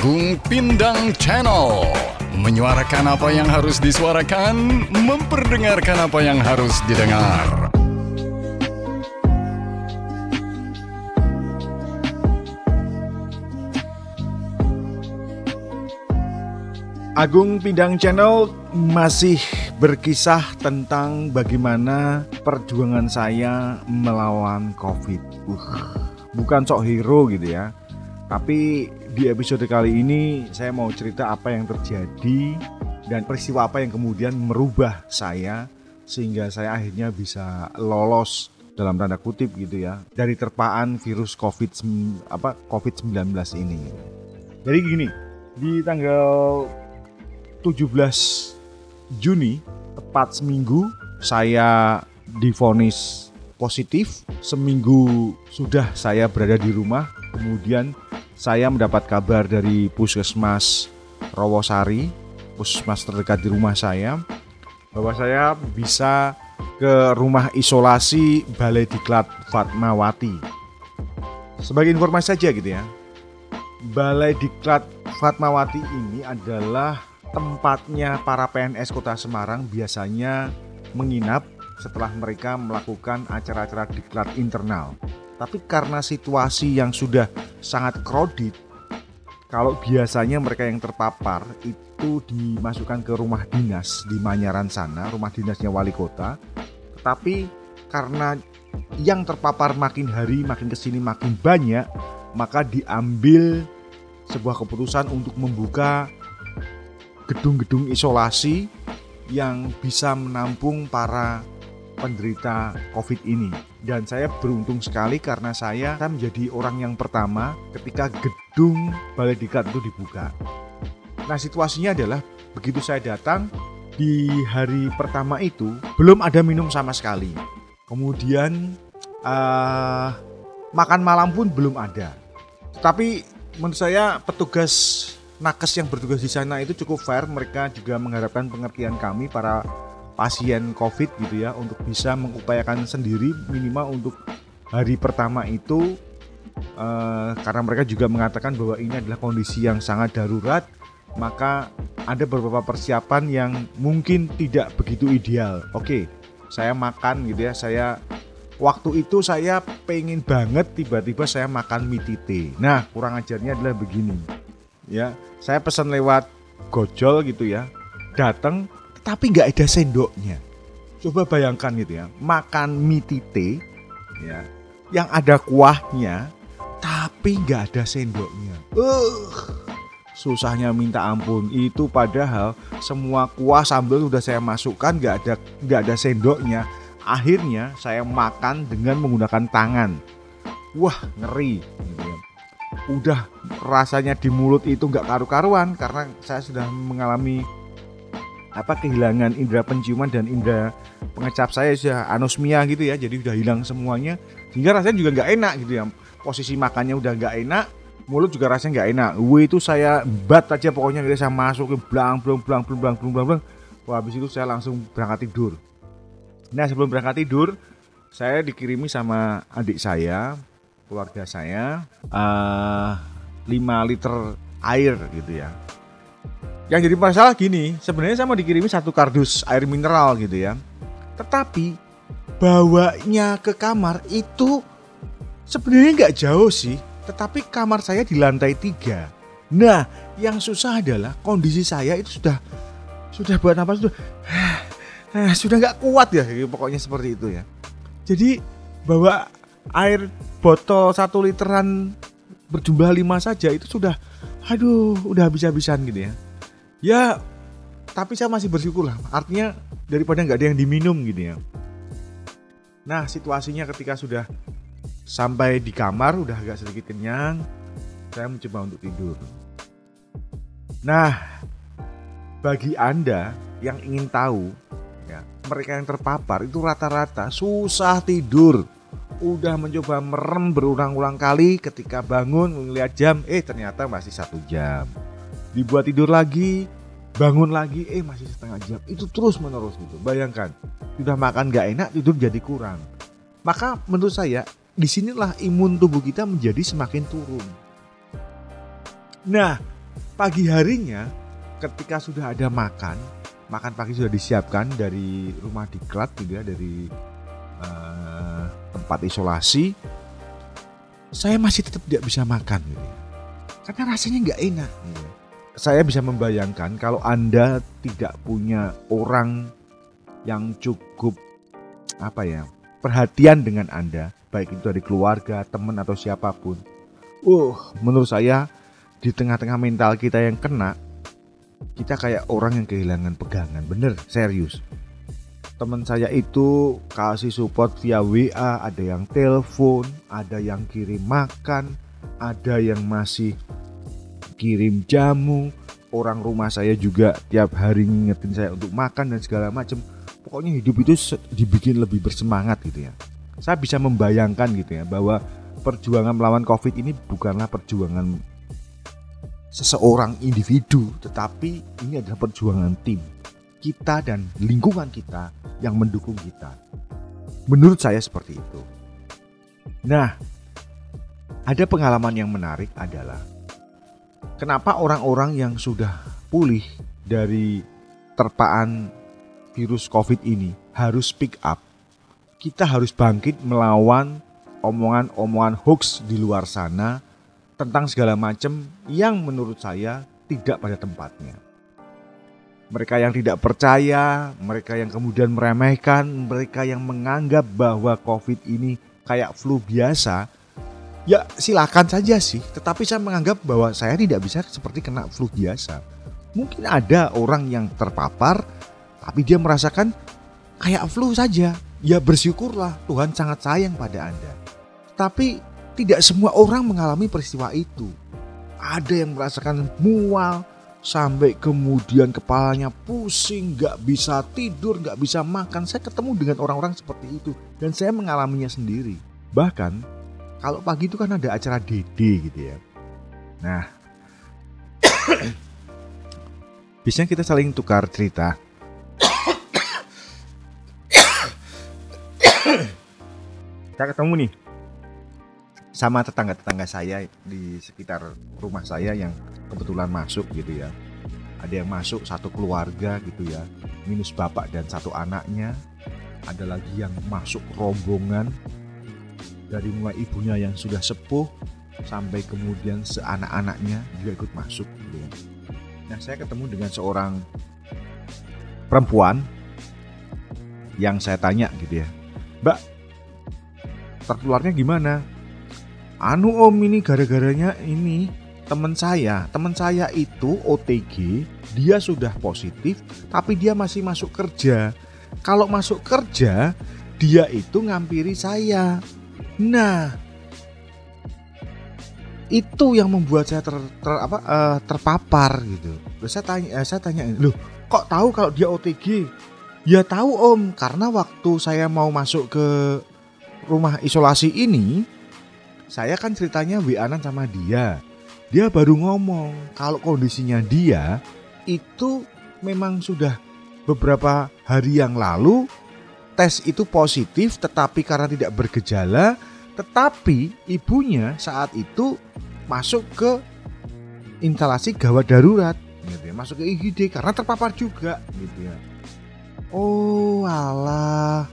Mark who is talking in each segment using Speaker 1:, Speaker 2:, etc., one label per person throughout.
Speaker 1: Agung Pindang Channel Menyuarakan apa yang harus disuarakan Memperdengarkan apa yang harus didengar
Speaker 2: Agung Pindang Channel masih berkisah tentang bagaimana perjuangan saya melawan COVID. Uh, bukan sok hero gitu ya. Tapi di episode kali ini saya mau cerita apa yang terjadi dan peristiwa apa yang kemudian merubah saya sehingga saya akhirnya bisa lolos dalam tanda kutip gitu ya dari terpaan virus COVID apa COVID-19 ini. Jadi gini, di tanggal 17 Juni tepat seminggu saya divonis positif seminggu sudah saya berada di rumah kemudian saya mendapat kabar dari puskesmas Rawosari puskesmas terdekat di rumah saya bahwa saya bisa ke rumah isolasi Balai Diklat Fatmawati sebagai informasi saja gitu ya Balai Diklat Fatmawati ini adalah tempatnya para PNS Kota Semarang biasanya menginap setelah mereka melakukan acara-acara diklat internal. Tapi karena situasi yang sudah sangat kredit, kalau biasanya mereka yang terpapar itu dimasukkan ke rumah dinas di Manyaran sana, rumah dinasnya wali kota. Tetapi karena yang terpapar makin hari makin ke sini makin banyak, maka diambil sebuah keputusan untuk membuka gedung-gedung isolasi yang bisa menampung para penderita COVID ini. Dan saya beruntung sekali karena saya menjadi orang yang pertama ketika gedung Balai Diklat itu dibuka. Nah situasinya adalah begitu saya datang di hari pertama itu belum ada minum sama sekali. Kemudian uh, makan malam pun belum ada. Tapi menurut saya petugas nakes yang bertugas di sana itu cukup fair. Mereka juga mengharapkan pengertian kami para pasien COVID gitu ya untuk bisa mengupayakan sendiri minimal untuk hari pertama itu uh, karena mereka juga mengatakan bahwa ini adalah kondisi yang sangat darurat maka ada beberapa persiapan yang mungkin tidak begitu ideal. Oke, saya makan gitu ya. Saya waktu itu saya pengen banget tiba-tiba saya makan mie tite. Nah, kurang ajarnya adalah begini ya saya pesan lewat gojol gitu ya datang tapi nggak ada sendoknya. Coba bayangkan gitu ya makan mie tite ya yang ada kuahnya tapi nggak ada sendoknya. Uh susahnya minta ampun. Itu padahal semua kuah sambal sudah saya masukkan nggak ada nggak ada sendoknya. Akhirnya saya makan dengan menggunakan tangan. Wah ngeri gitu ya. Udah rasanya di mulut itu nggak karu-karuan karena saya sudah mengalami apa kehilangan indera penciuman dan indera pengecap saya sudah anosmia gitu ya jadi udah hilang semuanya. Sehingga rasanya juga nggak enak gitu ya posisi makannya udah nggak enak mulut juga rasanya nggak enak. W itu saya bat aja pokoknya gitu saya masuk ke blang blang blang blang blang blang blang. Wah habis itu saya langsung berangkat tidur. Nah sebelum berangkat tidur saya dikirimi sama adik saya keluarga saya uh, eh, 5 liter air gitu ya. Yang jadi masalah gini, sebenarnya saya mau dikirimi satu kardus air mineral gitu ya. Tetapi bawanya ke kamar itu sebenarnya nggak jauh sih, tetapi kamar saya di lantai tiga. Nah, yang susah adalah kondisi saya itu sudah sudah buat apa sudah sudah nggak kuat ya, pokoknya seperti itu ya. Jadi bawa air botol satu literan berjumlah lima saja itu sudah aduh udah habis-habisan gitu ya ya tapi saya masih bersyukur lah. Artinya daripada nggak ada yang diminum gitu ya. Nah situasinya ketika sudah sampai di kamar udah agak sedikit kenyang saya mencoba untuk tidur. Nah bagi anda yang ingin tahu ya mereka yang terpapar itu rata-rata susah tidur. Udah mencoba merem berulang-ulang kali ketika bangun melihat jam eh ternyata masih satu jam dibuat tidur lagi bangun lagi eh masih setengah jam itu terus menerus gitu bayangkan sudah makan gak enak tidur jadi kurang maka menurut saya di sinilah imun tubuh kita menjadi semakin turun nah pagi harinya ketika sudah ada makan, makan pagi sudah disiapkan dari rumah diklat gitu ya, dari uh, tempat isolasi, saya masih tetap tidak bisa makan gitu ya. Karena rasanya nggak enak. Gitu. Ya. Saya bisa membayangkan kalau Anda tidak punya orang yang cukup apa ya perhatian dengan Anda, baik itu dari keluarga, teman atau siapa pun. Uh, menurut saya di tengah-tengah mental kita yang kena, kita kayak orang yang kehilangan pegangan. Bener, serius. Teman saya itu kasih support via WA, ada yang telepon, ada yang kirim makan, ada yang masih kirim jamu. Orang rumah saya juga tiap hari ngingetin saya untuk makan dan segala macam pokoknya hidup itu dibikin lebih bersemangat gitu ya. Saya bisa membayangkan gitu ya bahwa perjuangan melawan Covid ini bukanlah perjuangan seseorang individu, tetapi ini adalah perjuangan tim. Kita dan lingkungan kita yang mendukung kita. Menurut saya seperti itu. Nah, ada pengalaman yang menarik adalah kenapa orang-orang yang sudah pulih dari terpaan virus COVID ini harus speak up. Kita harus bangkit melawan omongan-omongan hoax di luar sana tentang segala macam yang menurut saya tidak pada tempatnya. Mereka yang tidak percaya, mereka yang kemudian meremehkan, mereka yang menganggap bahwa COVID ini kayak flu biasa, ya silakan saja sih. Tetapi saya menganggap bahwa saya tidak bisa seperti kena flu biasa. Mungkin ada orang yang terpapar tapi dia merasakan kayak flu saja. Ya bersyukurlah Tuhan sangat sayang pada Anda. Tapi tidak semua orang mengalami peristiwa itu. Ada yang merasakan mual sampai kemudian kepalanya pusing, gak bisa tidur, gak bisa makan. Saya ketemu dengan orang-orang seperti itu dan saya mengalaminya sendiri. Bahkan kalau pagi itu kan ada acara DD gitu ya. Nah, biasanya kita saling tukar cerita kita ketemu nih sama tetangga-tetangga saya di sekitar rumah saya yang kebetulan masuk gitu ya. Ada yang masuk satu keluarga gitu ya, minus bapak dan satu anaknya. Ada lagi yang masuk rombongan dari mulai ibunya yang sudah sepuh sampai kemudian seanak-anaknya juga ikut masuk gitu. Nah, saya ketemu dengan seorang perempuan yang saya tanya gitu ya. Mbak, tertularnya gimana? Anu om ini gara-garanya ini teman saya, teman saya itu OTG, dia sudah positif tapi dia masih masuk kerja. Kalau masuk kerja, dia itu ngampiri saya. Nah, itu yang membuat saya ter, ter apa uh, terpapar gitu. Terus saya tanya, eh, saya tanya, loh kok tahu kalau dia OTG? Ya tahu om, karena waktu saya mau masuk ke rumah isolasi ini, saya kan ceritanya WA-an sama dia. Dia baru ngomong kalau kondisinya dia itu memang sudah beberapa hari yang lalu tes itu positif tetapi karena tidak bergejala tetapi ibunya saat itu masuk ke instalasi gawat darurat gitu ya, masuk ke IGD karena terpapar juga gitu ya. Oh alah.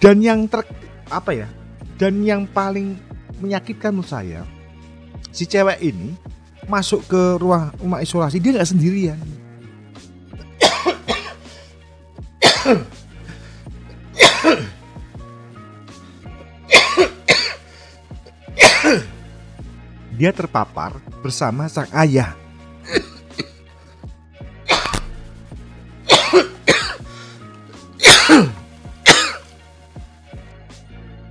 Speaker 2: Dan yang ter apa ya dan yang paling menyakitkan menurut saya si cewek ini masuk ke ruang rumah isolasi dia nggak sendirian dia terpapar bersama sang ayah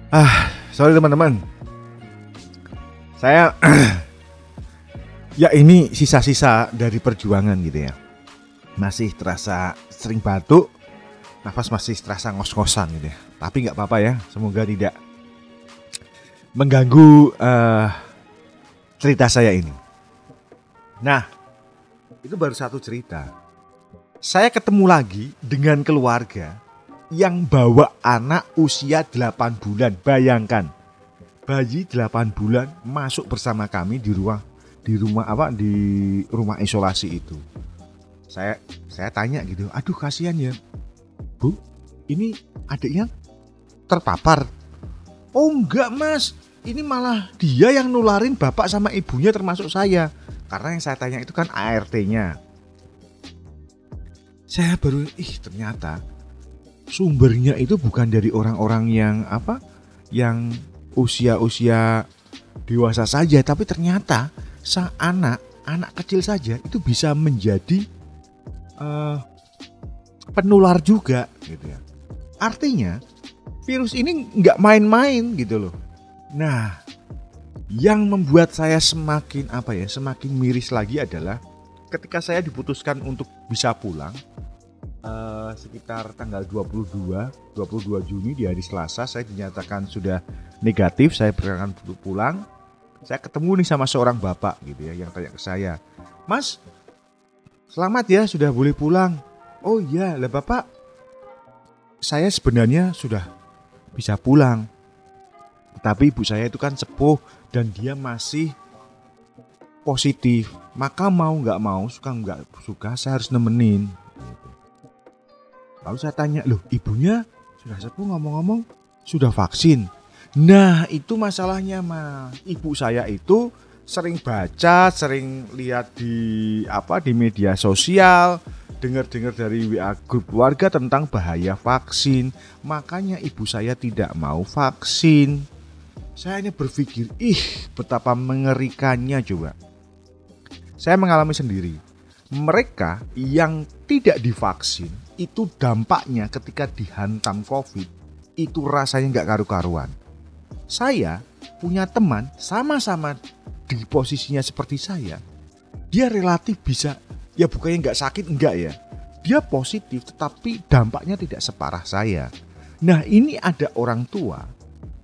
Speaker 2: Ah, sorry teman-teman. Saya ya ini sisa-sisa dari perjuangan gitu ya. Masih terasa sering batuk, nafas masih terasa ngos-ngosan gitu ya. Tapi nggak apa-apa ya, semoga tidak mengganggu uh, cerita saya ini. Nah, itu baru satu cerita. Saya ketemu lagi dengan keluarga yang bawa anak usia 8 bulan. Bayangkan, bayi 8 bulan masuk bersama kami di ruang di rumah apa di rumah isolasi itu. Saya saya tanya gitu, aduh kasihan ya, bu, ini adiknya terpapar. Oh enggak mas, ini malah dia yang nularin bapak sama ibunya termasuk saya. Karena yang saya tanya itu kan ART-nya. Saya baru, ih ternyata sumbernya itu bukan dari orang-orang yang apa, yang usia-usia dewasa saja, tapi ternyata sang anak, anak kecil saja itu bisa menjadi uh, penular juga, gitu ya. Artinya virus ini nggak main-main gitu loh. Nah, yang membuat saya semakin apa ya, semakin miris lagi adalah ketika saya diputuskan untuk bisa pulang uh, sekitar tanggal 22 22 Juni di hari Selasa saya dinyatakan sudah negatif, saya berangkat untuk pulang. Saya ketemu nih sama seorang bapak gitu ya yang tanya ke saya, "Mas, selamat ya sudah boleh pulang." "Oh iya, lah Bapak, saya sebenarnya sudah bisa pulang." Tapi ibu saya itu kan sepuh dan dia masih positif. Maka mau nggak mau, suka nggak suka, saya harus nemenin. Lalu saya tanya, loh ibunya sudah sepuh ngomong-ngomong sudah vaksin. Nah itu masalahnya mah. Ibu saya itu sering baca, sering lihat di apa di media sosial, dengar-dengar dari WA grup keluarga tentang bahaya vaksin. Makanya ibu saya tidak mau vaksin. Saya ini berpikir, ih betapa mengerikannya coba. Saya mengalami sendiri. Mereka yang tidak divaksin itu dampaknya ketika dihantam COVID itu rasanya nggak karu-karuan. Saya punya teman sama-sama di posisinya seperti saya. Dia relatif bisa, ya bukannya nggak sakit enggak ya. Dia positif tetapi dampaknya tidak separah saya. Nah ini ada orang tua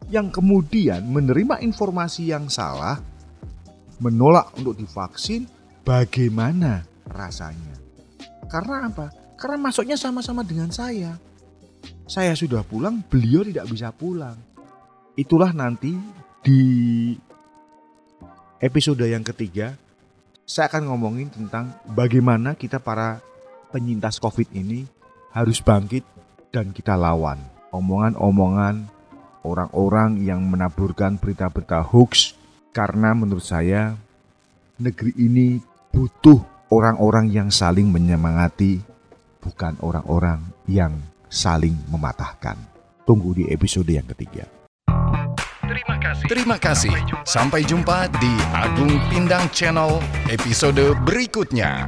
Speaker 2: yang kemudian menerima informasi yang salah, menolak untuk divaksin, bagaimana rasanya? Karena apa? Karena masuknya sama-sama dengan saya. Saya sudah pulang, beliau tidak bisa pulang. Itulah nanti di episode yang ketiga, saya akan ngomongin tentang bagaimana kita para penyintas COVID ini harus bangkit dan kita lawan omongan-omongan orang-orang yang menaburkan berita-berita hoax karena menurut saya negeri ini butuh orang-orang yang saling menyemangati bukan orang-orang yang saling mematahkan. Tunggu di episode yang ketiga.
Speaker 1: Terima kasih. Terima kasih. Sampai jumpa di Agung Pindang Channel episode berikutnya.